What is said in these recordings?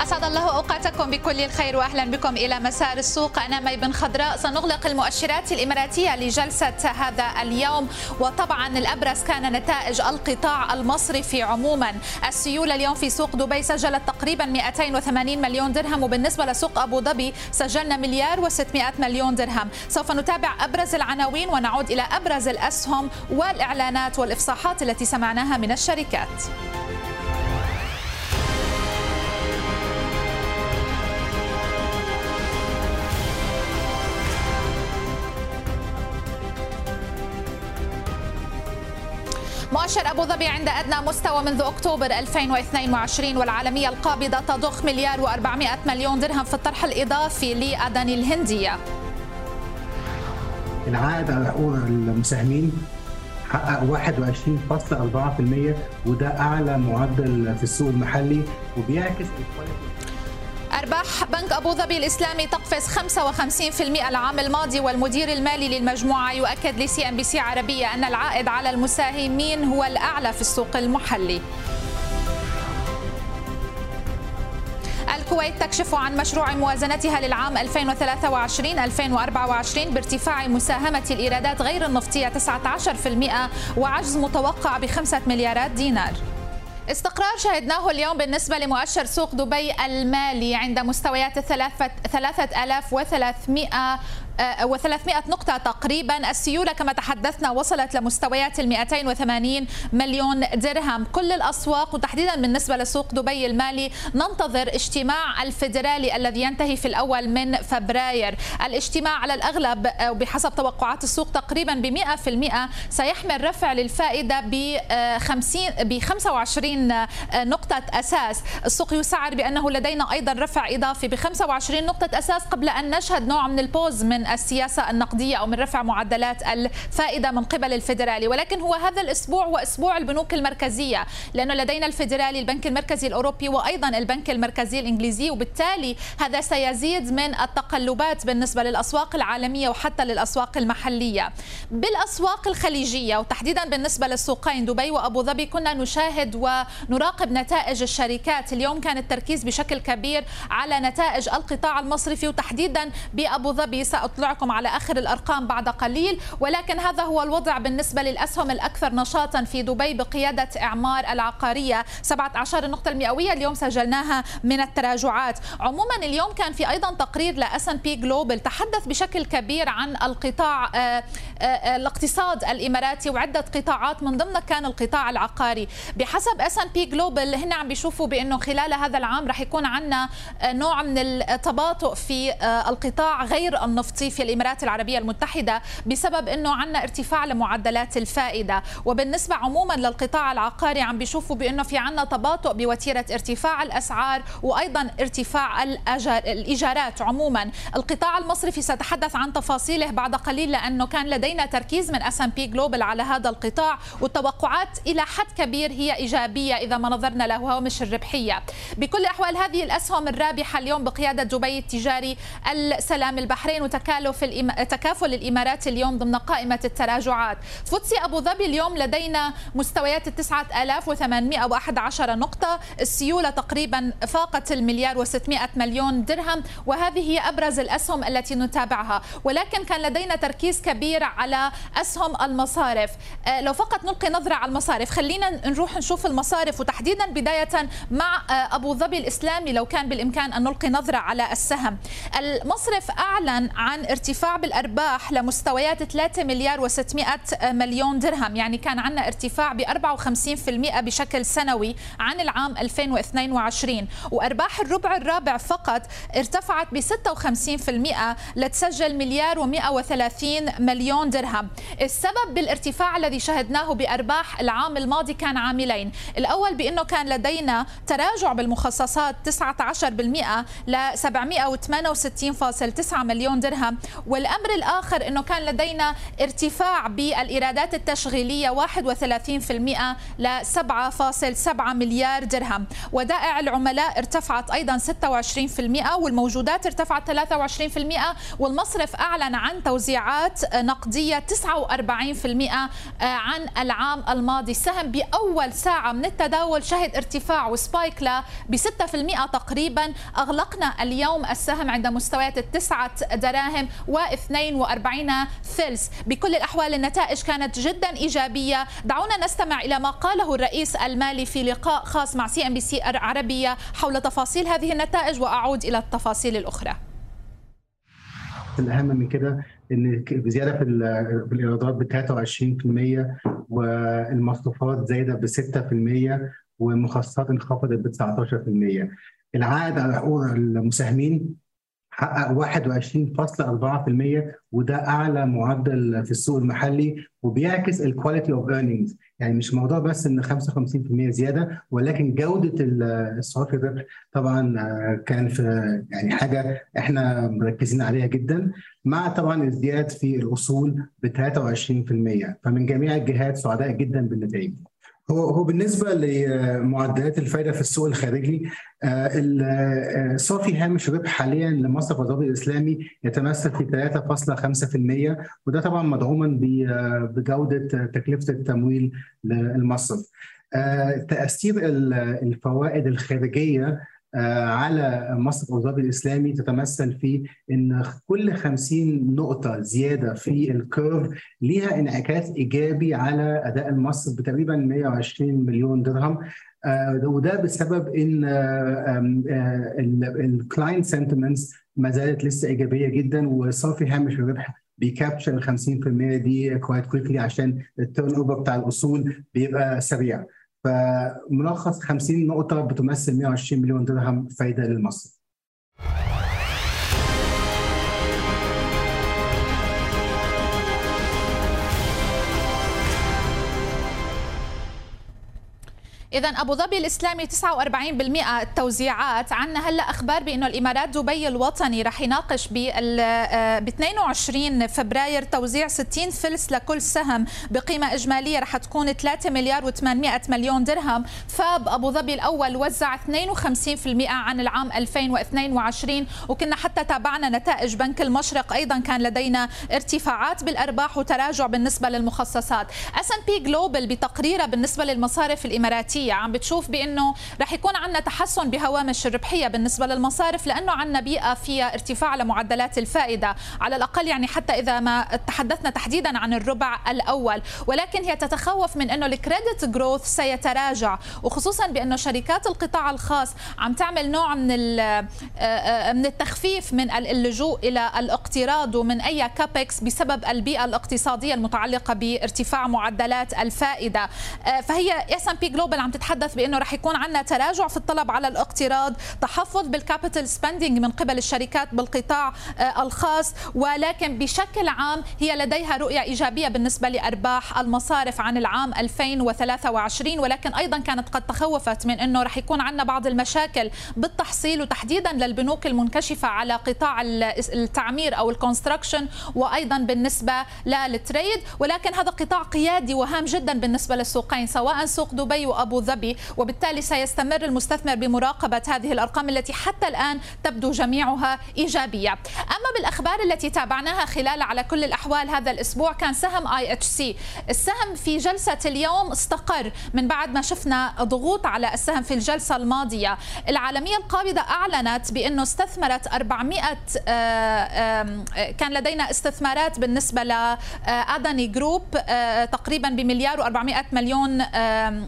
أسعد الله أوقاتكم بكل الخير وأهلا بكم إلى مسار السوق. أنا مي بن خضراء سنغلق المؤشرات الإماراتية لجلسة هذا اليوم. وطبعا الأبرز كان نتائج القطاع المصرفي عموما. السيولة اليوم في سوق دبي سجلت تقريبا 280 مليون درهم. وبالنسبة لسوق أبو ظبي سجلنا مليار و600 مليون درهم. سوف نتابع أبرز العناوين ونعود إلى أبرز الأسهم والإعلانات والإفصاحات التي سمعناها من الشركات. مؤشر أبو ظبي عند أدنى مستوى منذ أكتوبر 2022 والعالمية القابضة تضخ مليار و400 مليون درهم في الطرح الإضافي لأداني الهندية. العائد على حقوق المساهمين حقق 21.4% وده أعلى معدل في السوق المحلي وبيعكس أرباح بنك أبو ظبي الإسلامي تقفز 55% العام الماضي والمدير المالي للمجموعة يؤكد لسي أم بي سي عربية أن العائد على المساهمين هو الأعلى في السوق المحلي. الكويت تكشف عن مشروع موازنتها للعام 2023-2024 بارتفاع مساهمة الإيرادات غير النفطية 19% وعجز متوقع بخمسة مليارات دينار. استقرار شهدناه اليوم بالنسبة لمؤشر سوق دبي المالي عند مستويات الثلاثة 3300 و300 نقطة تقريبا. السيولة كما تحدثنا وصلت لمستويات ال 280 مليون درهم. كل الأسواق وتحديدا بالنسبة لسوق دبي المالي ننتظر اجتماع الفيدرالي الذي ينتهي في الأول من فبراير. الاجتماع على الأغلب بحسب توقعات السوق تقريبا ب 100% سيحمل رفع للفائدة ب 50 ب 25 نقطة أساس. السوق يسعر بأنه لدينا أيضا رفع إضافي ب 25 نقطة أساس قبل أن نشهد نوع من البوز من السياسة النقدية أو من رفع معدلات الفائدة من قبل الفيدرالي. ولكن هو هذا الأسبوع هو أسبوع البنوك المركزية لأنه لدينا الفيدرالي البنك المركزي الأوروبي وأيضا البنك المركزي الإنجليزي. وبالتالي هذا سيزيد من التقلبات بالنسبة للأسواق العالمية وحتى للأسواق المحلية. بالأسواق الخليجية وتحديدا بالنسبة للسوقين دبي وأبو ظبي كنا نشاهد ونراقب نتائج الشركات. اليوم كان التركيز بشكل كبير على نتائج القطاع المصرفي وتحديدا بأبو ظبي. سأطلعكم على آخر الأرقام بعد قليل ولكن هذا هو الوضع بالنسبة للأسهم الأكثر نشاطا في دبي بقيادة إعمار العقارية. 17 النقطة المئوية اليوم سجلناها من التراجعات. عموما اليوم كان في أيضا تقرير لأس بي جلوبل تحدث بشكل كبير عن القطاع آه، آه، آه، الاقتصاد الإماراتي وعدة قطاعات من ضمنها كان القطاع العقاري. بحسب S&P Global هن عم بيشوفوا بأنه خلال هذا العام رح يكون عندنا نوع من التباطؤ في القطاع غير النفطي. النفطي في الإمارات العربية المتحدة بسبب إنه عندنا ارتفاع لمعدلات الفائدة. وبالنسبة عموما للقطاع العقاري عم بيشوفوا بإنه في عندنا تباطؤ بوتيرة ارتفاع الأسعار وأيضا ارتفاع الإيجارات عموما. القطاع المصرفي ساتحدث عن تفاصيله بعد قليل لأنه كان لدينا تركيز من S&P Global على هذا القطاع والتوقعات إلى حد كبير هي إيجابية إذا ما نظرنا لهوامش الربحية. بكل الاحوال هذه الأسهم الرابحة اليوم بقيادة دبي التجاري السلام البحرين وتكلم تكالف الإم... تكافل الإمارات اليوم ضمن قائمة التراجعات. فوتسي أبو ظبي اليوم لدينا مستويات ال 9811 نقطة. السيولة تقريبا فاقت المليار و600 مليون درهم وهذه هي أبرز الأسهم التي نتابعها. ولكن كان لدينا تركيز كبير على أسهم المصارف. آه، لو فقط نلقي نظرة على المصارف خلينا نروح نشوف المصارف وتحديدا بداية مع آه، أبو ظبي الإسلامي لو كان بالإمكان أن نلقي نظرة على السهم. المصرف أعلن عن ارتفاع بالأرباح لمستويات 3 مليار و600 مليون درهم يعني كان عندنا ارتفاع ب 54% بشكل سنوي عن العام 2022 وأرباح الربع الرابع فقط ارتفعت ب 56% لتسجل مليار و130 مليون درهم. السبب بالارتفاع الذي شهدناه بأرباح العام الماضي كان عاملين. الأول بأنه كان لدينا تراجع بالمخصصات 19% ل 768.9 مليون درهم درهم والأمر الآخر أنه كان لدينا ارتفاع بالإيرادات التشغيلية 31% ل 7.7 مليار درهم. ودائع العملاء ارتفعت أيضا 26% والموجودات ارتفعت 23% والمصرف أعلن عن توزيعات نقدية 49% عن العام الماضي. السهم بأول ساعة من التداول شهد ارتفاع و spike ب 6% تقريبا. أغلقنا اليوم السهم عند مستويات التسعة دراهم. و42 فلس بكل الأحوال النتائج كانت جدا إيجابية. دعونا نستمع إلى ما قاله الرئيس المالي في لقاء خاص مع CNBC عربية حول تفاصيل هذه النتائج وأعود إلى التفاصيل الأخرى. الأهم من كده إن بزيادة في الإيرادات ب 23% والمصروفات زايدة ب 6% والمخصصات انخفضت ب 19% العائد على حقوق المساهمين حقق 21.4% وده أعلى معدل في السوق المحلي وبيعكس ال quality of earnings يعني مش موضوع بس إن 55% زيادة ولكن جودة الصافي الربح طبعا كان في يعني حاجة إحنا مركزين عليها جدا مع طبعا الازدياد في الاصول ب 23% فمن جميع الجهات سعداء جدا بالنتائج. هو هو بالنسبة لمعدلات الفائده في السوق الخارجي صافي هامش ربح حاليا لمصرف ابو الإسلامي يتمثل في 3.5% وده طبعا مدعوما بجودة تكلفة التمويل للمصرف. تأثير الفوائد الخارجية على مصرف أبوظبي الإسلامي تتمثل في إن كل 50 نقطة زيادة في ال curve ليها انعكاس إيجابي على أداء المصرف بتقريبا 120 مليون درهم وده بسبب إن ال client sentiments ما زالت لسه إيجابية جدا وصافي هامش الربح بي capture ال 50% دي quite quickly عشان ال turnover بتاع الأصول بيبقى سريع. فملخص 50 نقطة بتمثل 120 مليون درهم فايدة للمصرف إذا أبو ظبي الإسلامي 49% التوزيعات. عندنا هلأ أخبار بانه الإمارات دبي الوطني رح يناقش ب 22 فبراير توزيع 60 فلس لكل سهم بقيمة إجمالية. رح تكون 3 مليار و800 مليون درهم. FAB أبو ظبي الأول وزع 52% عن العام 2022 وكنا حتى تابعنا نتائج بنك المشرق أيضا كان لدينا ارتفاعات بالأرباح وتراجع بالنسبة للمخصصات. S&P Global بتقريرها بالنسبة للمصارف الإماراتية. الربحية. عم بتشوف بأنه رح يكون عندنا تحسن بهوامش الربحية بالنسبة للمصارف لأنه عندنا بيئة فيها ارتفاع لمعدلات الفائدة على الأقل يعني حتى إذا ما تحدثنا تحديدا عن الربع الأول. ولكن هي تتخوف من أنه ال credit growth سيتراجع وخصوصا بأنه شركات القطاع الخاص عم تعمل نوع من من التخفيف من اللجوء إلى الاقتراض ومن أي CapEx بسبب البيئة الاقتصادية المتعلقة بارتفاع معدلات الفائدة. فهي S&P Global عم تتحدث بأنه رح يكون عندنا تراجع في الطلب على الاقتراض تحفظ بال capital spending من قبل الشركات بالقطاع الخاص. ولكن بشكل عام هي لديها رؤية إيجابية بالنسبة لأرباح المصارف عن العام 2023 ولكن أيضا كانت قد تخوفت من أنه رح يكون عندنا بعض المشاكل بالتحصيل وتحديدا للبنوك المنكشفة على قطاع التعمير أو ال construction وأيضا بالنسبة لل trade ولكن هذا قطاع قيادي وهام جدا بالنسبة للسوقين سواء سوق دبي وأبو ظبي وبالتالي سيستمر المستثمر بمراقبة هذه الأرقام التي حتى الآن تبدو جميعها إيجابية. أما بالأخبار التي تابعناها خلال على كل الأحوال هذا الأسبوع كان سهم IHC السهم في جلسة اليوم استقر من بعد ما شفنا ضغوط على السهم في الجلسة الماضية. العالمية القابضة أعلنت بأنه استثمرت 400 كان لدينا استثمارات بالنسبة ل Adani Group تقريبا بمليار و400 مليون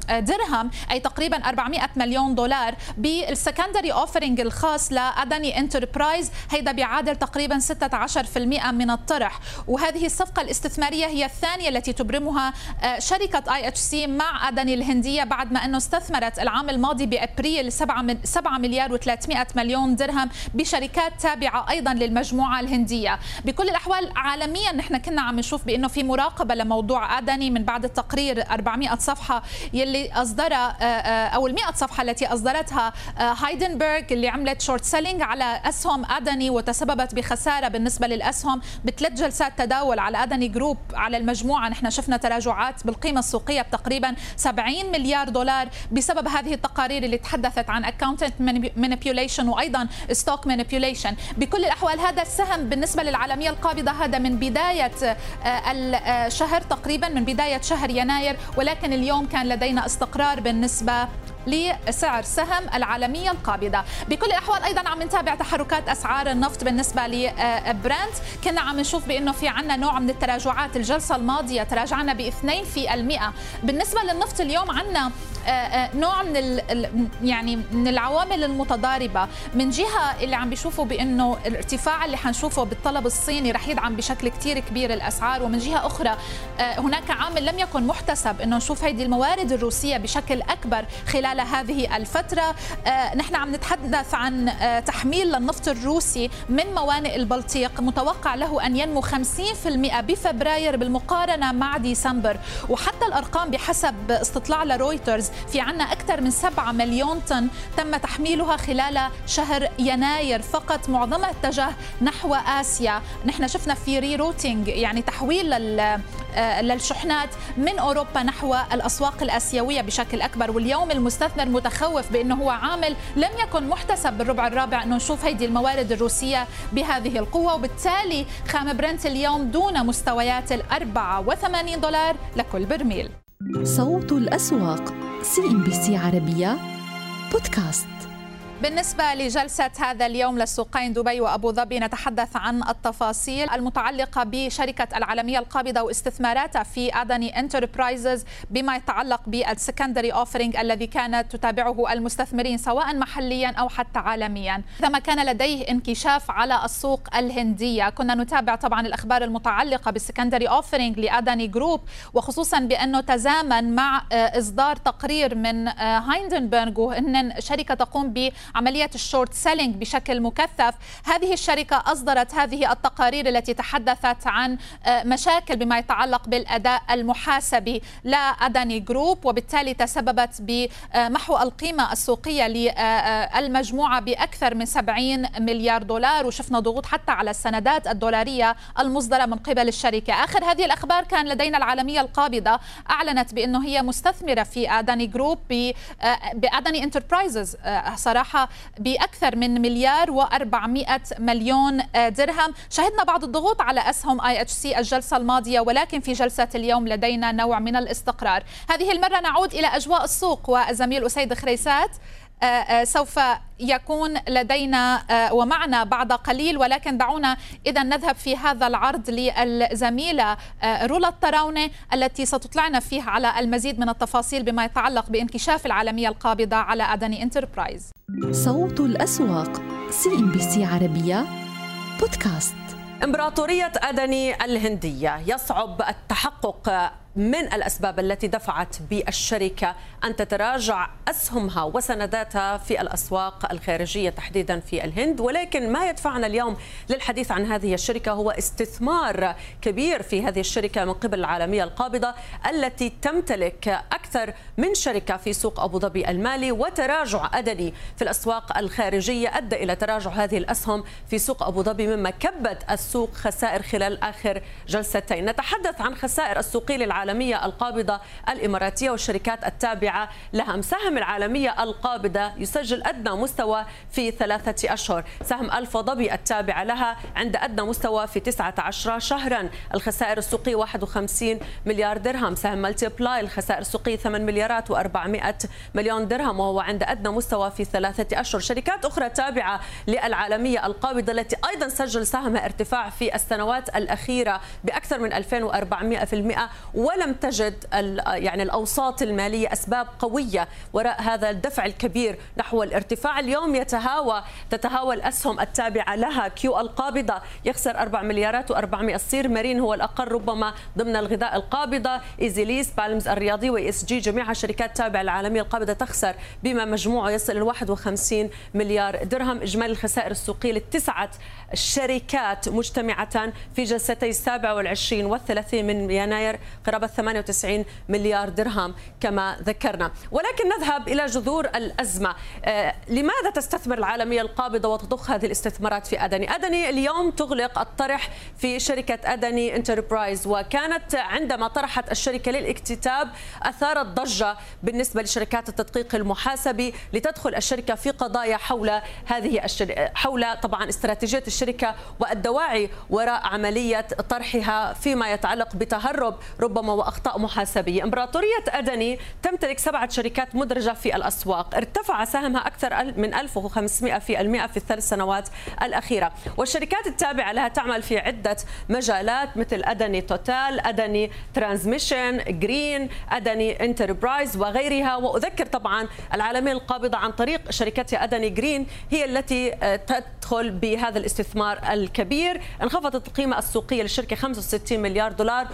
درهم. أي تقريبا 400 مليون دولار بال secondary offering الخاص ل Adani Enterprises هيدا بيعادل تقريبا 16% من الطرح. وهذه الصفقة الاستثمارية هي الثانية التي تبرمها آه، شركة IHC مع أداني الهندية بعد ما أنه استثمرت العام الماضي بأبريل 7 مليار و300 مليون درهم بشركات تابعة أيضا للمجموعة الهندية. بكل الأحوال عالميا نحن كنا عم نشوف بأنه في مراقبة لموضوع أداني من بعد التقرير 400 صفحة يلي اصدر أصدرها أو ال 100 صفحة التي أصدرتها هيندنبرغ اللي عملت short selling على أسهم أداني وتسببت بخسارة بالنسبة للأسهم بثلاث جلسات تداول على Adani Group على المجموعة. نحن شفنا تراجعات بالقيمة السوقية بتقريبا 70 مليار دولار بسبب هذه التقارير اللي تحدثت عن accounting manipulation وأيضا stock manipulation بكل الأحوال هذا السهم بالنسبة للعالمية القابضة هذا من بداية آه، الشهر تقريبا من بداية شهر يناير ولكن اليوم كان لدينا استقرار بالنسبة لسعر سهم العالمية القابضة. بكل الأحوال أيضا عم نتابع تحركات أسعار النفط بالنسبة لبرنت. كنا عم نشوف بأنه في عنا نوع من التراجعات. الجلسة الماضية تراجعنا ب 2% بالنسبة للنفط اليوم عنا آه، آه، نوع من يعني من العوامل المتضاربة. من جهة اللي عم بيشوفوا بأنه الارتفاع اللي حنشوفه بالطلب الصيني رح يدعم بشكل كثير كبير الأسعار. ومن جهة أخرى آه، هناك عامل لم يكن محتسب. إنه نشوف هذه الموارد الروسية بشكل أكبر خلال هذه الفترة. نحن عم نتحدث عن تحميل للنفط الروسي من موانئ البلطيق. متوقع له أن ينمو 50% بفبراير بالمقارنة مع ديسمبر. وحتى الأرقام بحسب استطلاع لرويترز في عنا أكثر من 7 مليون طن تم تحميلها خلال شهر يناير فقط معظمها اتجه نحو آسيا. نحن شفنا في rerouting يعني تحويل آه، للشحنات من أوروبا نحو الأسواق الآسيوية بشكل أكبر. واليوم المستثمر متخوف بأنه هو عامل لم يكن محتسب بالربع الرابع. أنه نشوف هيدي الموارد الروسية بهذه القوة وبالتالي خام برنت اليوم دون مستويات ال 84 دولار لكل برميل. صوت الأسواق CNBC عربية بودكاست. بالنسبة لجلسة هذا اليوم للسوقين دبي وأبو ظبي نتحدث عن التفاصيل. المتعلقة بشركة العالمية القابضة واستثماراتها في Adani Enterprises بما يتعلق بال secondary offering الذي كانت تتابعه المستثمرين سواء محليا أو حتى عالميا. كما كان لديه انكشاف على السوق الهندية. كنا نتابع طبعا الأخبار المتعلقة بال secondary offering ل Adani Group وخصوصا بأنه تزامن مع آه، إصدار تقرير من آه، هيندنبرغ وهن شركة تقوم ب عملية ال short selling بشكل مكثف. هذه الشركة أصدرت هذه التقارير التي تحدثت عن آه، مشاكل بما يتعلق بالأداء المحاسبي ل Adani Group وبالتالي تسببت بمحو القيمة السوقية للمجموعة بأكثر من 70 مليار دولار. وشفنا ضغوط حتى على السندات الدولارية المصدرة من قبل الشركة. آخر هذه الأخبار كان لدينا العالمية القابضة أعلنت بأنه هي مستثمرة في Adani Group آه، ب Adani Enterprises آه، صراحة بأكثر من مليار و400 مليون درهم. شهدنا بعض الضغوط على أسهم IHC الجلسة الماضية ولكن في جلسة اليوم لدينا نوع من الاستقرار. هذه المرة نعود إلى أجواء السوق والزميل أسيد خريسات سوف يكون لدينا ومعنا بعد قليل ولكن دعونا إذا نذهب في هذا العرض للزميلة رولا الطراونه التي ستطلعنا فيه على المزيد من التفاصيل بما يتعلق بانكشاف العالمية القابضة على أداني Enterprise. صوت الأسواق CNBC عربية بودكاست إمبراطورية أداني الهندية يصعب التحقق من الأسباب التي دفعت بالشركة أن تتراجع أسهمها وسنداتها في الأسواق الخارجية تحديدا في الهند. ولكن ما يدفعنا اليوم للحديث عن هذه الشركة هو استثمار كبير في هذه الشركة من قبل العالمية القابضة التي تمتلك أكثر من شركة في سوق أبو ظبي المالي. وتراجع أدني في الأسواق الخارجية أدى إلى تراجع هذه الأسهم في سوق أبو ظبي مما كبت السوق خسائر خلال آخر جلستين. نتحدث عن خسائر السوقية للعالمية العالمية القابضة الإماراتية والشركات التابعة لها. مساهم العالمية القابضة يسجل أدنى مستوى في ثلاثة أشهر. سهم ألف ضبي التابعة لها عند أدنى مستوى في 19 شهرا. الخسائر السوقية 51 مليار درهم. سهم ملتي بلاي الخسائر السوقية 8 مليارات و400 مليون درهم وهو عند أدنى مستوى في ثلاثة أشهر. شركات أخرى تابعة للعالمية القابضة التي أيضا سجل سهمها ارتفاع في السنوات الأخيرة بأكثر من 2400% و ولم تجد يعني الأوساط المالية أسباب قوية وراء هذا الدفع الكبير نحو الارتفاع. اليوم يتهاوى تتهاوى الاسهم التابعة لها Q القابضة. يخسر 4 مليارات و400 الصير Marine هو الأقل ربما ضمن الغذاء القابضة. Easy Lease Palms الرياضية و ESG جميعها شركات تابعة للعالمية القابضة تخسر بما مجموعه يصل إلى 51 مليار درهم. إجمالي الخسائر السوقية للتسعة الشركات مجتمعة في جلستي السابع والعشرين والثلاثين من يناير. قرابة 98 مليار درهم كما ذكرنا. ولكن نذهب إلى جذور الأزمة. آه، لماذا تستثمر العالمية القابضة وتضخ هذه الاستثمارات في أدني؟ أدني اليوم تغلق الطرح في شركة أدني انتربرايز وكانت عندما طرحت الشركة للاكتتاب أثارت ضجة بالنسبة لشركات التدقيق المحاسبي لتدخل الشركة في قضايا حول هذه الشركة حول طبعا استراتيجية الشركة والدواعي وراء عملية طرحها فيما يتعلق بتهرب ربما وأخطاء محاسبية. إمبراطورية أدني تمتلك سبعة شركات مدرجة في الأسواق. ارتفع سهمها أكثر من 1500 في المئة في الثلاث سنوات الأخيرة. والشركات التابعة لها تعمل في عدة مجالات مثل أدني توتال أدني ترانسميشن جرين أدني انتربرايز وغيرها. وأذكر طبعا العالمية القابضة عن طريق شركتها أداني Green هي التي آه، تدخل بهذا الاستثمار الكبير. انخفضت القيمة السوقية للشركة 65 مليار دولار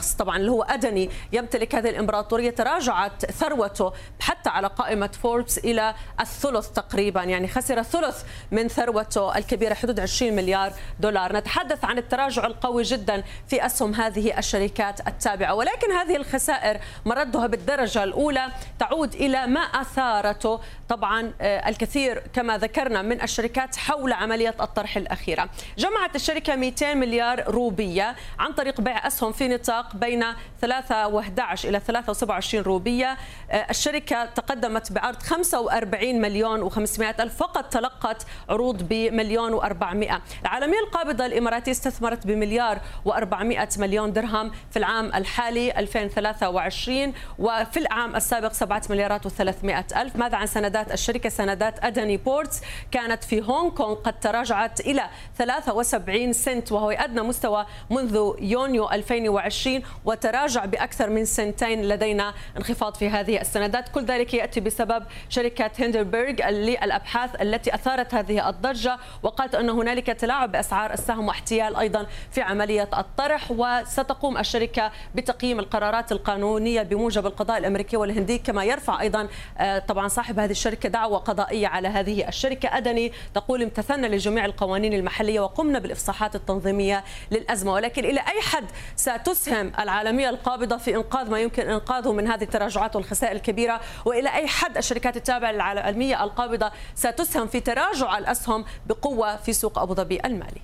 والشخص طبعا اللي هو أداني يمتلك هذه الإمبراطورية تراجعت ثروته حتى على قائمة فوربس إلى الثلث تقريبا. يعني خسر ثلث من ثروته الكبيرة حدود 20 مليار دولار. نتحدث عن التراجع القوي جدا في أسهم هذه الشركات التابعة. ولكن هذه الخسائر مردها بالدرجة الأولى تعود إلى ما أثارته طبعا آه، الكثير كما ذكرنا من الشركات حول عملية الطرح الأخيرة. جمعت الشركة 200 مليار روبية عن طريق بيع أسهم في نطاق بين 3 و11 إلى 23 روبية. آه، الشركة تقدمت بعرض 45 مليون و500 ألف فقط تلقت عروض بمليون و400 العالمية القابضة الإماراتية استثمرت بمليار و400 مليون درهم في العام الحالي 2023 وفي العام السابق 7 مليارات و300 ألف. ماذا عن سندات الشركة؟ سندات أدني بورتس كانت في هونغ كونغ قد تراجعت إلى 73 سنت وهو أدنى مستوى منذ يونيو 2020 وتراجع بأكثر من سنتين لدينا انخفاض في هذه السندات. كل ذلك يأتي بسبب شركة هندربرغ للأبحاث التي أثارت هذه الضجة وقالت أن هنالك تلاعب بأسعار السهم واحتيال أيضا في عملية الطرح وستقوم الشركة بتقييم القرارات القانونية بموجب القضاء الأمريكي والهندي. كما يرفع أيضا آه، طبعا صاحب هذه الشركة دعوة قضائية على هذه الشركة. أدني تقول امتثلنا لجميع القوانين المحلية وقمنا بالإفصاحات التنظيمية للأزمة. ولكن إلى أي حد ستسهم العالمية القابضة في إنقاذ ما يمكن إنقاذه من هذه التراجعات والخسائر الكبيرة وإلى أي حد الشركات التابعة للعالمية القابضة ستسهم في تراجع الأسهم بقوة في سوق أبو ظبي المالي.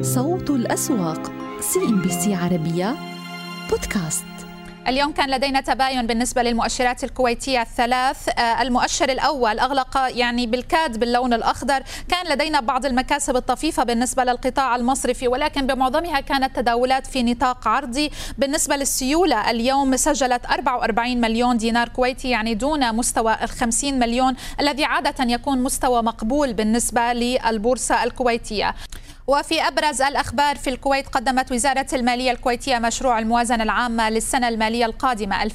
صوت الأسواق CNBC عربية بودكاست. اليوم كان لدينا تباين بالنسبة للمؤشرات الكويتية الثلاث. آه، المؤشر الأول أغلق يعني بالكاد باللون الأخضر. كان لدينا بعض المكاسب الطفيفة بالنسبة للقطاع المصرفي ولكن بمعظمها كانت تداولات في نطاق عرضي. بالنسبة للسيولة اليوم سجلت 44 مليون دينار كويتي يعني دون مستوى ال 50 مليون الذي عادة يكون مستوى مقبول بالنسبة للبورصة الكويتية. وفي أبرز الأخبار في الكويت قدمت وزارة المالية الكويتية مشروع الموازنة العامة للسنة المالية القادمة 2023-2024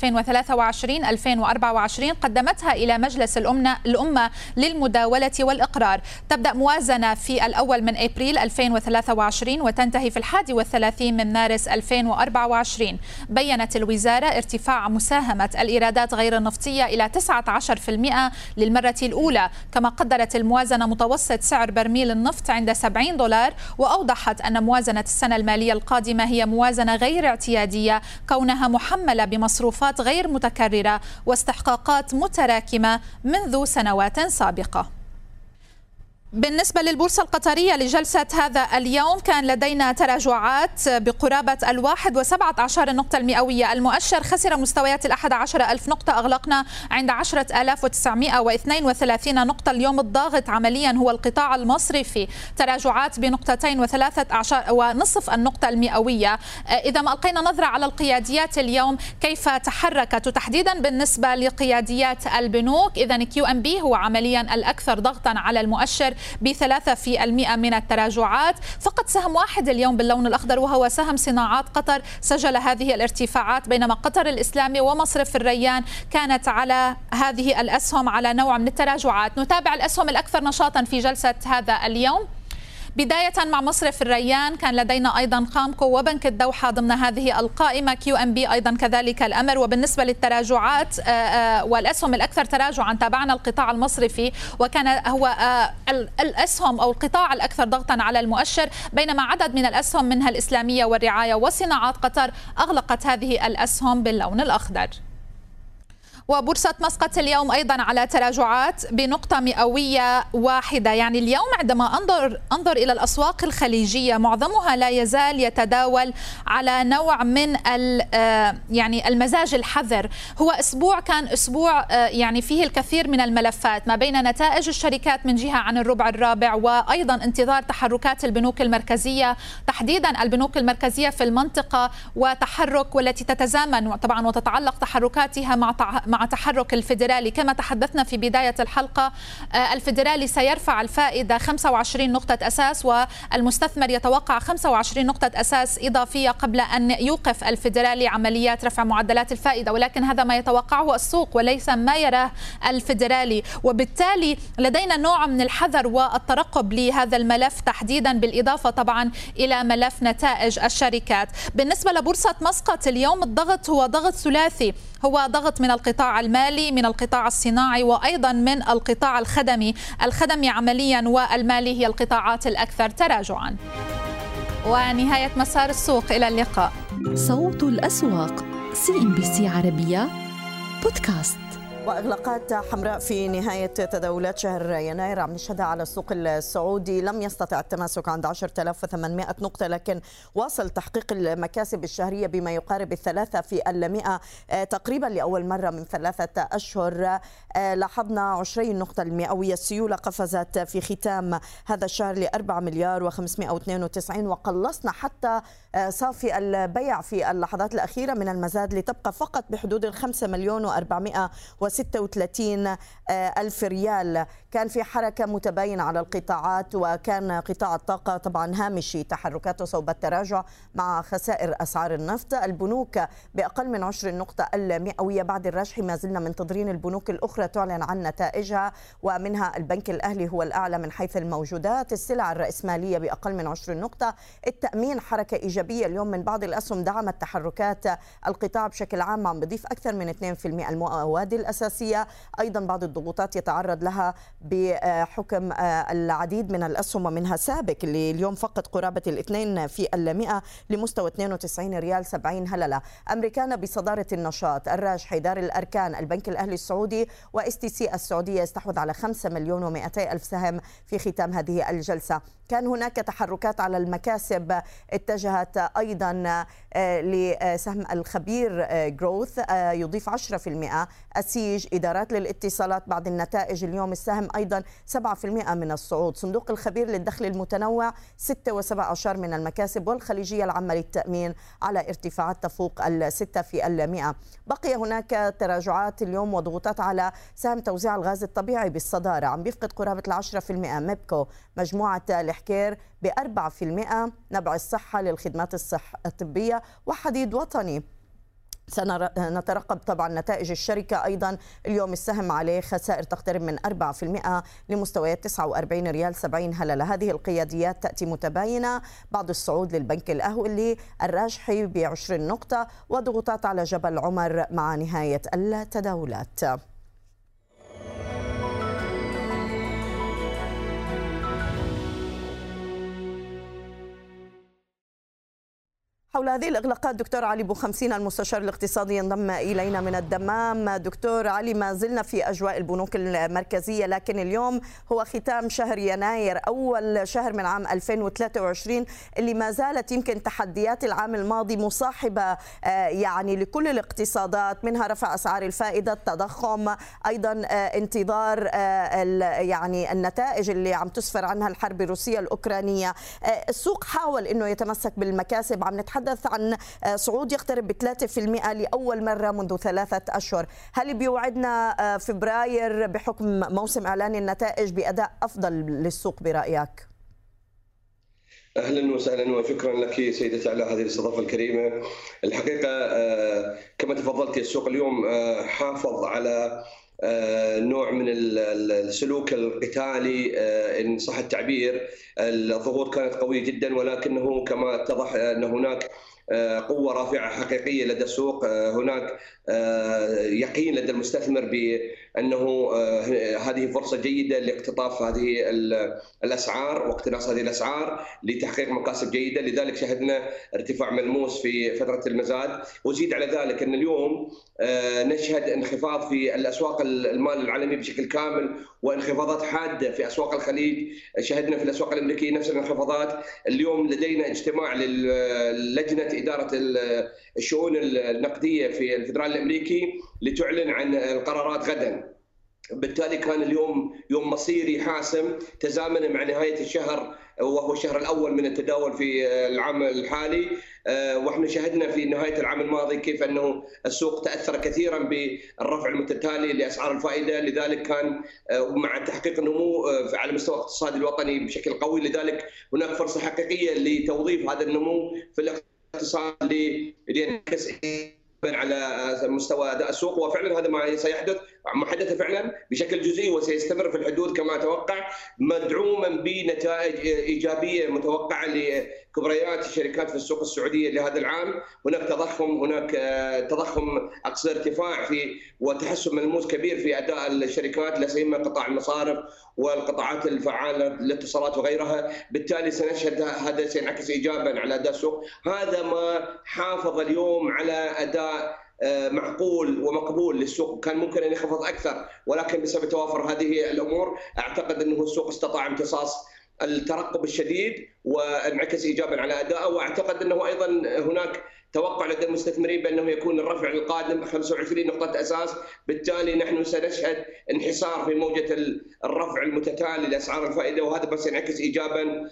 قدمتها إلى مجلس الأمة, الأمة للمداولة والإقرار. تبدأ موازنة في الأول من أبريل 2023 وتنتهي في الحادي والثلاثين من مارس 2024 بيّنت الوزارة ارتفاع مساهمة الإيرادات غير النفطية إلى 19% للمرة الأولى كما قدرت الموازنة متوسط سعر برميل النفط عند 70 دولار وأوضحت أن موازنة السنة المالية القادمة هي موازنة غير اعتيادية كونها محملة بمصروفات غير متكررة واستحقاقات متراكمة منذ سنوات سابقة. بالنسبة للبورصة القطرية لجلسة هذا اليوم كان لدينا تراجعات بقرابة الواحد وسبعة عشر النقطة المئوية المؤشر. خسر مستويات الأحد عشر ألف نقطة أغلقنا عند عشرة آلاف وتسعمائة واثنين وثلاثين نقطة. اليوم الضاغط عمليا هو القطاع المصرفي. تراجعات بنقطتين وثلاثة عشر ونصف النقطة المئوية. إذا ما ألقينا نظرة على القياديات اليوم كيف تحركت تحديدا بالنسبة لقياديات البنوك؟ إذا QNB هو عمليا الأكثر ضغطا على المؤشر. بثلاثة في المئة من التراجعات. فقط سهم واحد اليوم باللون الأخضر وهو سهم صناعات قطر. سجل هذه الارتفاعات بينما قطر الإسلامي ومصرف الريان كانت على هذه الأسهم على نوع من التراجعات. نتابع الأسهم الأكثر نشاطا في جلسة هذا اليوم. بداية مع مصرف الريان كان لدينا أيضا قامكو وبنك الدوحة ضمن هذه القائمة QNB أيضا كذلك الأمر. وبالنسبة للتراجعات والأسهم الأكثر تراجعا تابعنا القطاع المصرفي وكان هو الأسهم أو القطاع الأكثر ضغطا على المؤشر بينما عدد من الأسهم منها الإسلامية والرعاية وصناعات قطر أغلقت هذه الأسهم باللون الأخضر. وبورصة مسقط اليوم أيضا على تراجعات بنقطة مئوية واحدة. يعني اليوم عندما أنظر, أنظر إلى الأسواق الخليجية معظمها لا يزال يتداول على نوع من آه، يعني المزاج الحذر. هو أسبوع كان أسبوع آه، يعني فيه الكثير من الملفات ما بين نتائج الشركات من جهة عن الربع الرابع وأيضا انتظار تحركات البنوك المركزية تحديدا البنوك المركزية في المنطقة وتحرك والتي تتزامن طبعا وتتعلق تحركاتها مع تحرك الفيدرالي. كما تحدثنا في بداية الحلقة آه، الفيدرالي سيرفع الفائدة 25 نقطة أساس والمستثمر يتوقع 25 نقطة أساس إضافية قبل أن يوقف الفيدرالي عمليات رفع معدلات الفائدة. ولكن هذا ما يتوقعه السوق وليس ما يراه الفيدرالي. وبالتالي لدينا نوع من الحذر والترقب لهذا الملف تحديدا بالإضافة طبعا إلى ملف نتائج الشركات. بالنسبة لبورصة مسقط اليوم الضغط هو ضغط ثلاثي هو ضغط من القطاع المالي من القطاع الصناعي وأيضا من القطاع الخدمي، الخدمي عمليا والمالي هي القطاعات الأكثر تراجعا. ونهاية مسار السوق إلى اللقاء. صوت الأسواق CNBC عربية بودكاست وأغلاقات حمراء في نهاية تداولات شهر يناير عم نشهدها على السوق السعودي. لم يستطع التماسك عند 10800 نقطة لكن واصل تحقيق المكاسب الشهرية بما يقارب الثلاثة في المئة آه، تقريبا لأول مرة من ثلاثة أشهر. آه، لاحظنا 20 نقطة المئوية السيوله قفزت في ختام هذا الشهر ل 4 مليار و592 وقلصنا حتى صافي البيع في اللحظات الأخيرة من المزاد لتبقى فقط بحدود ال 5 مليون و400 36 آه، ألف ريال. كان في حركة متباينة على القطاعات وكان قطاع الطاقة طبعا هامشي تحركاته صوب التراجع مع خسائر أسعار النفط. البنوك بأقل من عشر النقطة المئوية بعد الرشح. ما زلنا منتظرين البنوك الأخرى تعلن عن نتائجها ومنها البنك الأهلي هو الأعلى من حيث الموجودات. السلع الرأسمالية بأقل من عشر النقطة التأمين حركة إيجابية اليوم من بعض الأسهم دعمت تحركات القطاع بشكل عام عم بضيف أكثر من 2% المواد الأساسية. أيضا بعض الضغوطات يتعرض لها بحكم آه، العديد من الأسهم ومنها سابك اللي اليوم فقط قرابة الاثنين في المئة لمستوى 92 ريال 70 هللة. أمريكانا بصدارة النشاط. الراجحي دار الأركان. البنك الأهلي السعودي و STC السعودية يستحوذ على 5 مليون و200 ألف سهم في ختام هذه الجلسة. كان هناك تحركات على المكاسب اتجهت أيضا آه، لسهم الخبير جروث آه، يضيف 10% أسيج إدارات للاتصالات بعد النتائج اليوم السهم أيضا 7% من الصعود. صندوق الخبير للدخل المتنوع 6.7 من المكاسب والخليجية العامة للتأمين على ارتفاعات تفوق الستة في المئة. بقي هناك تراجعات اليوم وضغوطات على سهم توزيع الغاز الطبيعي بالصدارة. عم بيفقد قرابة ال 10% ميبكو. مجموعة الحكير ب 4% نبع الصحة للخدمات الصح الطبية وحديد وطني. سنترقب طبعا نتائج الشركة أيضا. اليوم السهم عليه خسائر تقترب من 4% لمستويات 49 ريال 70 هللة هذه القياديات تأتي متباينة. بعد الصعود للبنك الأهلي الراجحي ب 20 نقطة وضغوطات على جبل عمر مع نهاية التداولات. حول هذه الإغلاقات دكتور علي بو خمسين المستشار الاقتصادي ينضم إلينا من الدمام. دكتور علي ما زلنا في أجواء البنوك المركزية لكن اليوم هو ختام شهر يناير أول شهر من عام 2023 اللي ما زالت يمكن تحديات العام الماضي مصاحبة آه، يعني لكل الاقتصادات منها رفع أسعار الفائدة التضخم أيضا آه، انتظار آه، يعني النتائج اللي عم تسفر عنها الحرب الروسية الأوكرانية. السوق حاول أنه يتمسك بالمكاسب عم نتحدث نتحدث عن آه، صعود يقترب ب 3% لأول مرة منذ ثلاثة أشهر هل بيوعدنا آه، فبراير بحكم موسم إعلان النتائج بأداء أفضل للسوق برأيك؟ أهلا وسهلا وشكرا لك سيدتي على هذه الاستضافة الكريمة. الحقيقة آه، كما تفضلت السوق اليوم حافظ على نوع من السلوك القتالي إن صح التعبير الظهور كانت قوية جدا ولكنه كما اتضح أن هناك قوة رافعة حقيقية لدى السوق هناك يقين لدى المستثمر بأنه هذه فرصة جيدة لاقتطاف هذه الأسعار واقتناص هذه الأسعار لتحقيق مكاسب جيدة. لذلك شهدنا ارتفاع ملموس في فترة المزاد. وزيد على ذلك أن اليوم نشهد انخفاض في الأسواق المال العالمي بشكل كامل وانخفاضات حادة في أسواق الخليج. شهدنا في الأسواق الأمريكية نفس الانخفاضات. اليوم لدينا اجتماع للجنة إدارة الشؤون النقدية في الفدرالي الأمريكي. لتعلن عن القرارات غدا. بالتالي كان اليوم يوم مصيري حاسم تزامن مع نهاية الشهر وهو الشهر الأول من التداول في العام الحالي. وإحنا شهدنا في نهاية العام الماضي كيف أنه السوق تأثر كثيرا بالرفع المتتالي لأسعار الفائدة. لذلك كان مع تحقيق النمو على مستوى الاقتصاد الوطني بشكل قوي. لذلك هناك فرصة حقيقية لتوظيف هذا النمو في الاقتصاد لينعكس على مستوى أداء السوق. وفعلا هذا ما سيحدث ما حدث فعلا بشكل جزئي وسيستمر في الحدود كما أتوقع مدعوما بنتائج إيجابية متوقعة لكبريات الشركات في السوق السعودية لهذا العام، هناك تضخم هناك تضخم اقصد ارتفاع في وتحسن ملموس كبير في أداء الشركات لا سيما قطاع المصارف والقطاعات الفعالة الاتصالات وغيرها، بالتالي سنشهد هذا سينعكس ايجابا على أداء السوق، هذا ما حافظ اليوم على أداء معقول ومقبول للسوق. كان ممكن أن يخفض أكثر ولكن بسبب توافر هذه الأمور أعتقد أنه السوق استطاع امتصاص الترقب الشديد. وانعكس ايجابا على ادائه واعتقد انه أيضا هناك توقع لدى المستثمرين بانه يكون الرفع القادم 25 نقطة أساس، بالتالي نحن سنشهد انحسار في موجة الرفع المتتالي لأسعار الفائدة وهذا بس ينعكس ايجابا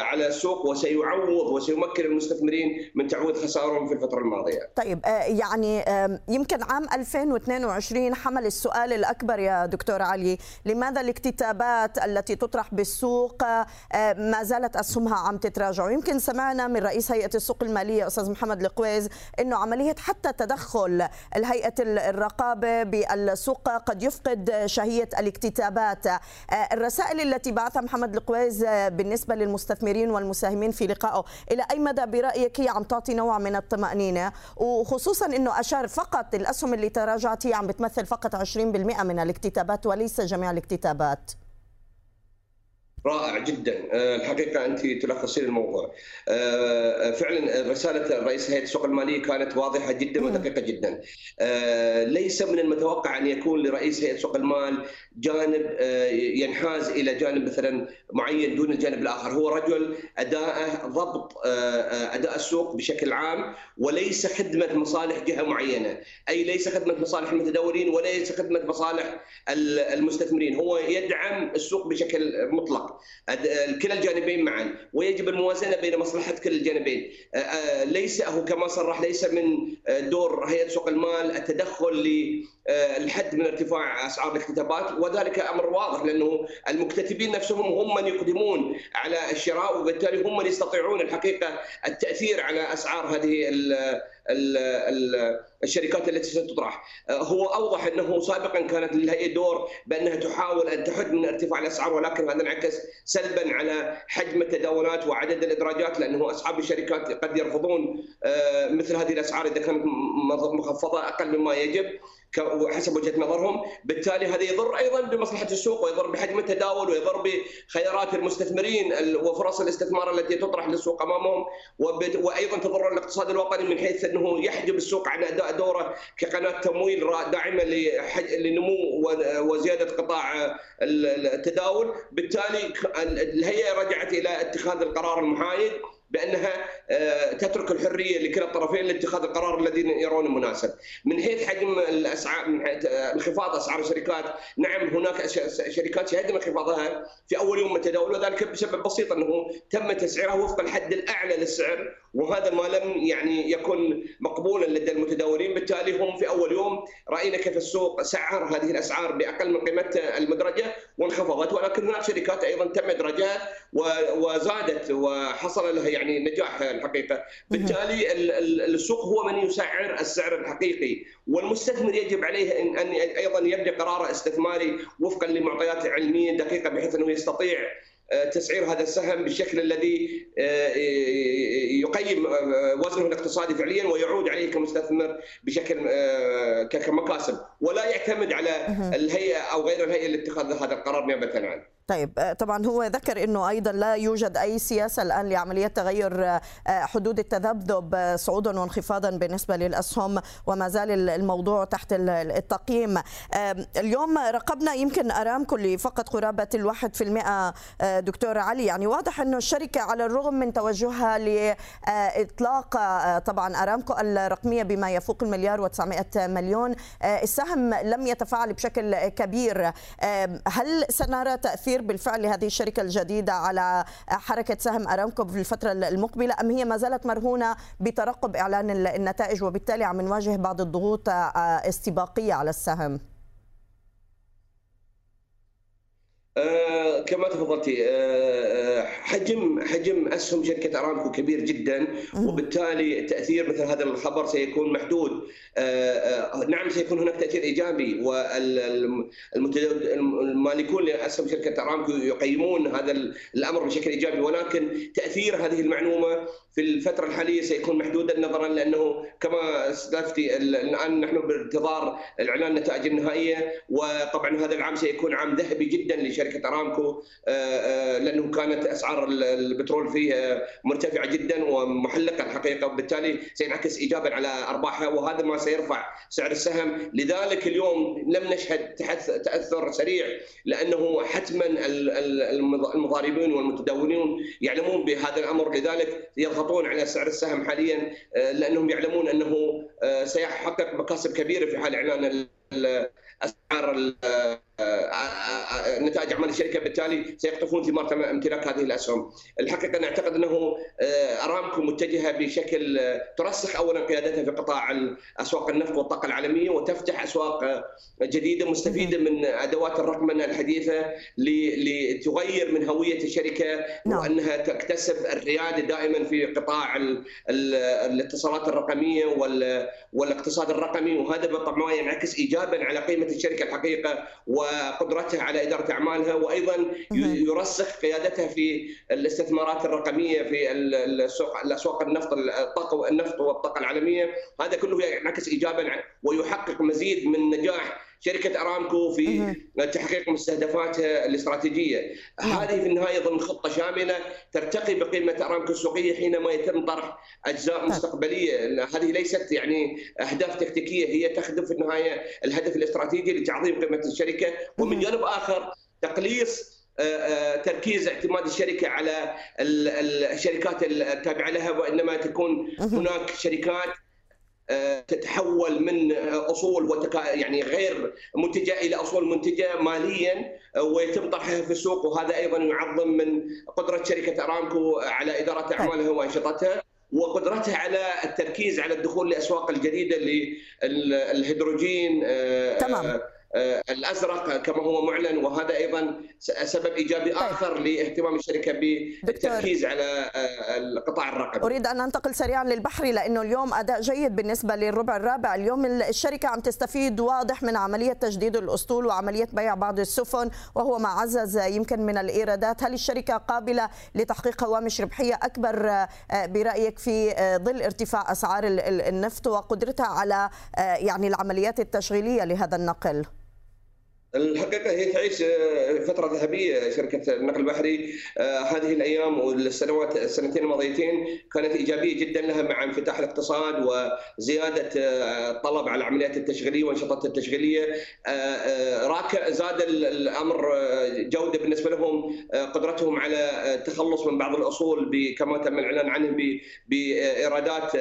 على السوق وسيعوض وسيمكن المستثمرين من تعويض خسارهم في الفترة الماضية. طيب يعني يمكن عام 2022 حمل السؤال الأكبر يا دكتور علي، لماذا الاكتتابات التي تطرح بالسوق ما زالت اسهمها عم تتراجع؟ ويمكن سمعنا من رئيس هيئة السوق المالية أستاذ محمد القويز إنه عملية حتى تدخل الهيئة الرقابة بالسوق قد يفقد شهية الاكتتابات. الرسائل التي بعثها محمد القويز بالنسبة للمستثمرين والمساهمين في لقائه إلى أي مدى برأيك هي عم تعطي نوع من الطمأنينة؟ وخصوصا إنه أشار فقط الأسهم اللي تراجعت هي عم بتمثل فقط 20% من الاكتتابات وليس جميع الاكتتابات. رائع جدا. الحقيقة أنت تلخصين الموضوع. فعلا رسالة رئيس هيئة السوق المالية كانت واضحة جدا ودقيقة جدا. ليس من المتوقع أن يكون لرئيس هيئة سوق المال جانب ينحاز إلى جانب مثلا معين دون الجانب الآخر. هو رجل اداءه ضبط أداء السوق بشكل عام وليس خدمة مصالح جهة معينة. أي ليس خدمة مصالح المتداولين وليس خدمة مصالح المستثمرين. هو يدعم السوق بشكل مطلق. كلا الجانبين معا ويجب الموازنة بين مصلحة كلا الجانبين. ليس هو كما صرح ليس من دور هيئة سوق المال التدخل للحد من ارتفاع أسعار الاكتتابات وذلك أمر واضح لأنه المكتتبين نفسهم هم من يقدمون على الشراء وبالتالي هم من يستطيعون الحقيقة التأثير على أسعار هذه ال ال ال الشركات التي ستطرح. هو أوضح أنه سابقا كانت للهيئه دور بأنها تحاول أن تحد من ارتفاع الأسعار ولكن هذا انعكس سلبا على حجم التداولات وعدد الإدراجات لأنه أصحاب الشركات قد يرفضون مثل هذه الأسعار إذا كانت مخفضة أقل مما يجب. حسب وجهة نظرهم، بالتالي هذا يضر أيضا بمصلحة السوق ويضر بحجم التداول ويضر بخيارات المستثمرين وفرص الاستثمار التي تطرح للسوق أمامهم. وأيضا تضر الاقتصاد الوطني من حيث أنه يحجب السوق عن أداء دوره كقناة تمويل داعمة لنمو وزيادة قطاع التداول، بالتالي الهيئة رجعت إلى اتخاذ القرار المحايد. بأنها تترك الحرية لكلا الطرفين لاتخاذ القرار الذي يرونه مناسب. من حيث حجم الأسعار من حيث انخفاض أسعار الشركات، نعم هناك شركات شهدنا انخفاضها في أول يوم من التداول وذلك بسبب بسيط أنه تم تسعيرها وفق الحد الأعلى للسعر وهذا ما لم يعني يكن مقبولا لدى المتداولين بالتالي هم في أول يوم رأينا كيف السوق سعر هذه الأسعار بأقل من قيمتها المدرجة وانخفضت ولكن هناك شركات أيضا تم إدراجها وزادت وحصل لها يعني نجاح الحقيقة. بالتالي السوق هو من يسعر السعر الحقيقي والمستثمر يجب عليه ان أيضا يبني قرار استثماري وفقا لمعطيات علمية دقيقة بحيث أنه يستطيع آه، تسعير هذا السهم بالشكل الذي آه، يقيم آه، وزنه الاقتصادي فعليا ويعود عليه كمستثمر بشكل كمكاسب. ولا يعتمد على الهيئة أو غير الهيئة لاتخاذ هذا القرار نيابه عنه. طيب آه، طبعا هو ذكر إنه أيضا لا يوجد أي سياسة الآن لعملية تغير آه، حدود التذبذب آه، صعودا وانخفاضا بالنسبة للأسهم وما زال الموضوع تحت التقييم. اليوم راقبنا يمكن أرامكو اللي فقط قرابة الواحد في المئة دكتور علي. يعني واضح إنه الشركة على الرغم من توجهها لاطلاق طبعا أرامكو الرقمية بما يفوق المليار و900 مليون السهم لم يتفاعل بشكل كبير. هل سنرى تأثير تأثير بالفعل لهذه الشركة الجديدة على حركة سهم أرامكو في الفترة المقبلة أم هي ما زالت مرهونة بترقب إعلان النتائج وبالتالي عم نواجه بعض الضغوط استباقية على السهم؟ آه كما تفضلتي آه, آه، حجم حجم أسهم شركة أرامكو كبير جدا وبالتالي تأثير مثل هذا الخبر سيكون محدود. آه نعم سيكون هناك تأثير إيجابي والمالكون لأسهم شركة أرامكو يقيمون هذا الأمر بشكل إيجابي ولكن تأثير هذه المعلومة في الفترة الحالية سيكون محدودا نظرا لأنه كما اسلفتي الآن نحن بانتظار الاعلان النتائج النهائية وطبعا هذا العام سيكون عام ذهبي جدا لشركة أرامكو آه، آه، لأنه كانت أسعار البترول فيه مرتفعة جدا ومحلقة الحقيقة وبالتالي سينعكس ايجابا على أرباحها وهذا ما سيرفع سعر السهم. لذلك اليوم لم نشهد تأثر سريع لأنه حتما المضاربين والمتداولون يعلمون بهذا الأمر. لذلك يضغط يضغطون على سعر السهم حاليا آه، لأنهم يعلمون أنه آه، سيحقق مكاسب كبيرة في حال إعلان أسعار نتائج أعمال الشركة بالتالي سيقطفون ثمار امتلاك هذه الأسهم. الحقيقة نعتقد أنه آه، أرامكو متجهة بشكل ترسخ اولا قيادتها في قطاع أسواق النفط والطاقة العالمية وتفتح أسواق جديدة مستفيدة من أدوات الرقمنه الحديثة لتغير من هوية الشركة نعم. وأنها تكتسب الريادة دائما في قطاع الاتصالات الرقمية والاقتصاد الرقمي وهذا بالطبع ينعكس ايجابا على قيمة الشركة الحقيقة وقدرتها على إدارة أعمالها وأيضا يرسخ قيادتها في الاستثمارات الرقمية في الأسواق النفط الطاقة النفط والطاقة العالمية. هذا كله ينعكس ايجابا ويحقق مزيد من نجاح شركة أرامكو في تحقيق مستهدفاتها الاستراتيجية. هذه في النهاية ضمن خطة شاملة ترتقي بقيمة أرامكو السوقية حينما يتم طرح أجزاء طيب. مستقبلية. هذه ليست يعني أهداف تكتيكية هي تخدم في النهاية الهدف الاستراتيجي لتعظيم قيمة الشركة. ومن جانب آخر تقليص آه، آه، تركيز اعتماد الشركة على الشركات التابعة لها وإنما تكون هناك شركات تتحول من أصول وتكا يعني غير منتجه إلى أصول منتجة ماليا آه، ويتم طرحها في السوق وهذا أيضا يعظم من قدرة شركة أرامكو على إدارة طيب. أعمالها وأنشطتها وقدرتها على التركيز على الدخول لأسواق الجديدة للهيدروجين آه، تمام آه، الأزرق كما هو معلن وهذا أيضا سبب إيجابي. آخر لاهتمام الشركة بالتركيز على آه، القطاع الرقمي. أريد أن انتقل سريعا للبحري لأنه اليوم أداء جيد بالنسبة للربع الرابع، اليوم الشركة عم تستفيد واضح من عملية تجديد الأسطول وعملية بيع بعض السفن وهو ما عزز يمكن من الإيرادات، هل الشركة قابلة لتحقيق هوامش ربحية أكبر آه، برأيك في ظل ارتفاع أسعار النفط وقدرتها على يعني العمليات التشغيلية لهذا النقل؟ الحقيقة هي تعيش آه، فترة ذهبية شركة النقل البحري. آه، هذه الأيام والسنوات السنتين الماضيتين كانت إيجابية جدا لها مع انفتاح الاقتصاد وزيادة آه، الطلب على العمليات التشغيلية والانشطات التشغيلية. راك زاد الأمر جودة بالنسبة لهم قدرتهم على التخلص من بعض الأصول كما تم الإعلان عنه بإيرادات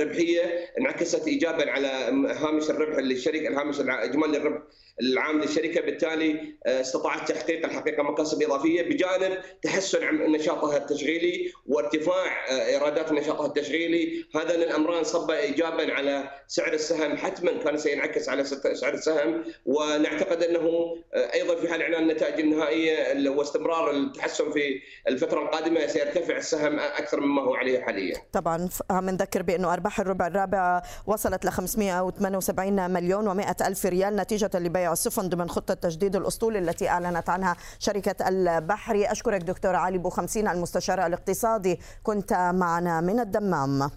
ربحية. انعكست ايجابا على هامش الربح للشركه الهامش إجمالي الربح. العام للشركة بالتالي استطاعت تحقيق الحقيقة مكاسب إضافية بجانب تحسن نشاطها التشغيلي وارتفاع إيرادات نشاطها التشغيلي هذا الامران صب ايجابا على سعر السهم حتما كان سينعكس على سعر السهم ونعتقد أنه أيضا في حال اعلان النتائج النهائية واستمرار التحسن في الفترة القادمة سيرتفع السهم أكثر مما هو عليه حاليا. طبعا عم نذكر بانه أرباح الربع الرابع وصلت ل 578 مليون و100 ألف ريال نتيجة لبيع السفن ضمن خطة تجديد الأسطول التي أعلنت عنها شركة البحري أشكرك دكتور علي بو 50 المستشار الاقتصادي كنت معنا من الدمام.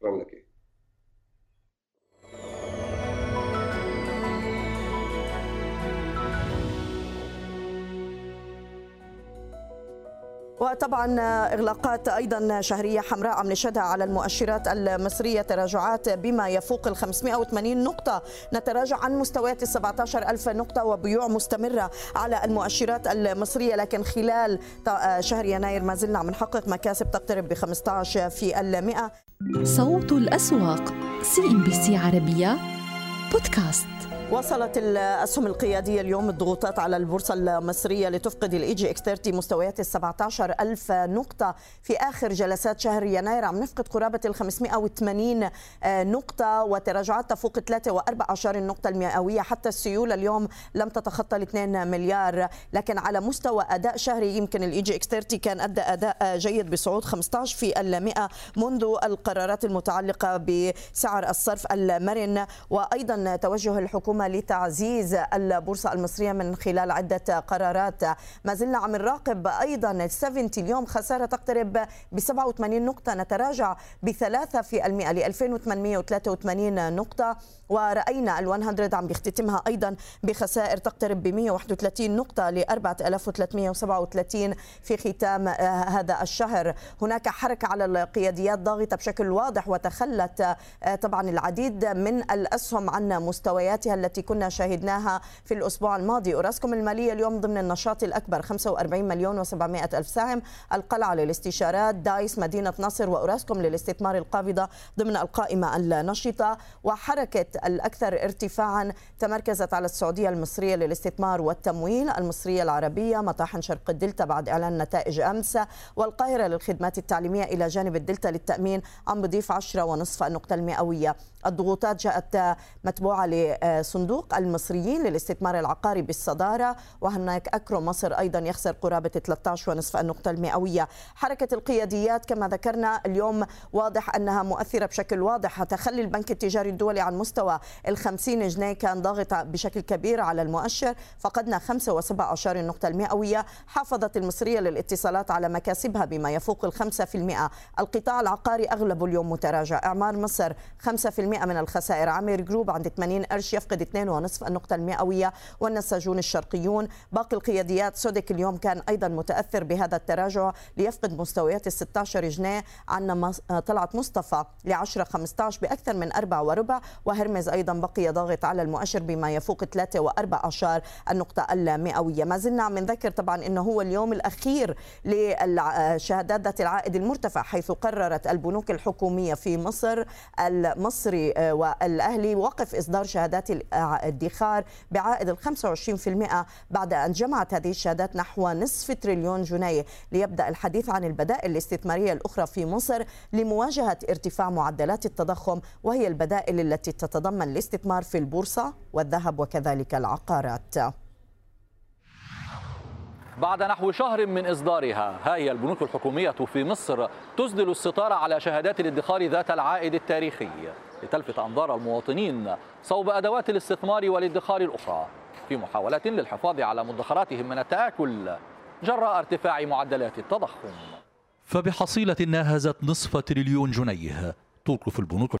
شكرا لك. وطبعا إغلاقات أيضا شهرية حمراء عم نشهدها على المؤشرات المصرية. تراجعات بما يفوق ال 580 نقطة. نتراجع عن مستويات ال 17000 نقطة وبيوع مستمرة على المؤشرات المصرية. لكن خلال شهر يناير ما زلنا عم نحقق مكاسب تقترب ب 15 في المئة. صوت الأسواق CNBC عربية بودكاست. وصلت الأسهم القيادية اليوم الضغوطات على البورصة المصرية لتفقد ال EGX 30 مستويات ال 17 ألف نقطة في آخر جلسات شهر يناير. عم نفقد قرابة ال 580 نقطة وتراجعات تفوق 3 و14 النقطة المئوية. حتى السيولة اليوم لم تتخطى ال 2 مليار. لكن على مستوى أداء شهري يمكن ال EGX 30 كان أدى أداء جيد بصعود 15 في المئة منذ القرارات المتعلقة بسعر الصرف المرن. وأيضا توجه الحكومة لتعزيز البورصة المصرية من خلال عدة قرارات. ما زلنا عم نراقب أيضا ال 70 اليوم خسارة تقترب ب 87 نقطة. نتراجع في المئة ل 2883 نقطة. ورأينا ال 100 عم بيختتمها أيضا بخسائر تقترب ب 131 نقطة ل 4337 في ختام هذا الشهر. هناك حركة على القياديات ضاغطة بشكل واضح وتخلت طبعا العديد من الأسهم عن مستوياتها التي كنا شاهدناها في الأسبوع الماضي. أوراسكوم المالية اليوم ضمن النشاط الأكبر 45 مليون و700 ألف سهم. القلعة للاستشارات دايس مدينة نصر وأوراسكوم للاستثمار القابضة ضمن القائمة النشطة. وحركة الأكثر ارتفاعا تمركزت على السعودية المصرية للاستثمار والتمويل. المصرية العربية مطاحن شرق الدلتا بعد إعلان نتائج أمس. والقاهرة للخدمات التعليمية إلى جانب الدلتا للتأمين عم بضيف 10 ونصف النقطة المئوية. الضغوطات جاءت متبوعة لصندوق المصريين للاستثمار العقاري بالصدارة وهناك أكرو مصر أيضا يخسر قرابة 13 ونصف النقطة المئوية. حركة القياديات كما ذكرنا اليوم واضح أنها مؤثرة بشكل واضح. تخلي البنك التجاري الدولي عن مستوى ال 50 جنيه كان ضاغط بشكل كبير على المؤشر. فقدنا 5 و17 النقطة المئوية. حافظت المصرية للاتصالات على مكاسبها بما يفوق ال 5% القطاع العقاري أغلبه اليوم متراجع. إعمار مصر 5% من الخسائر. عامر جروب عند 80 قرش يفقد 2.5 النقطة المئوية والنساجون الشرقيون. باقي القياديات سودك اليوم كان أيضا متأثر بهذا التراجع ليفقد مستويات ال 16 جنيه عندنا طلعت مصطفى ل 10 15 بأكثر من 4 وربع. وهرمز أيضا بقي ضاغط على المؤشر بما يفوق 3 و14 النقطة المئوية ما زلنا عم نذكر طبعا أنه هو اليوم الأخير للشهادات ذات العائد المرتفع حيث قررت البنوك الحكومية في مصر المصري والأهلي وقف إصدار شهادات الادخار بعائد ال 25% بعد أن جمعت هذه الشهادات نحو نصف تريليون جنيه. ليبدأ الحديث عن البدائل الاستثمارية الأخرى في مصر لمواجهة ارتفاع معدلات التضخم وهي البدائل التي تتضمن الاستثمار في البورصة والذهب وكذلك العقارات. بعد نحو شهر من إصدارها ها هي البنوك الحكومية في مصر تسدل الستار على شهادات الادخار ذات العائد التاريخي. لتلفت أنظار المواطنين صوب أدوات الاستثمار والادخار الأخرى في محاولة للحفاظ على مدخراتهم من التآكل جراء ارتفاع معدلات التضخم. فبحصيلة ناهزت نصف تريليون جنيه توقف البنوك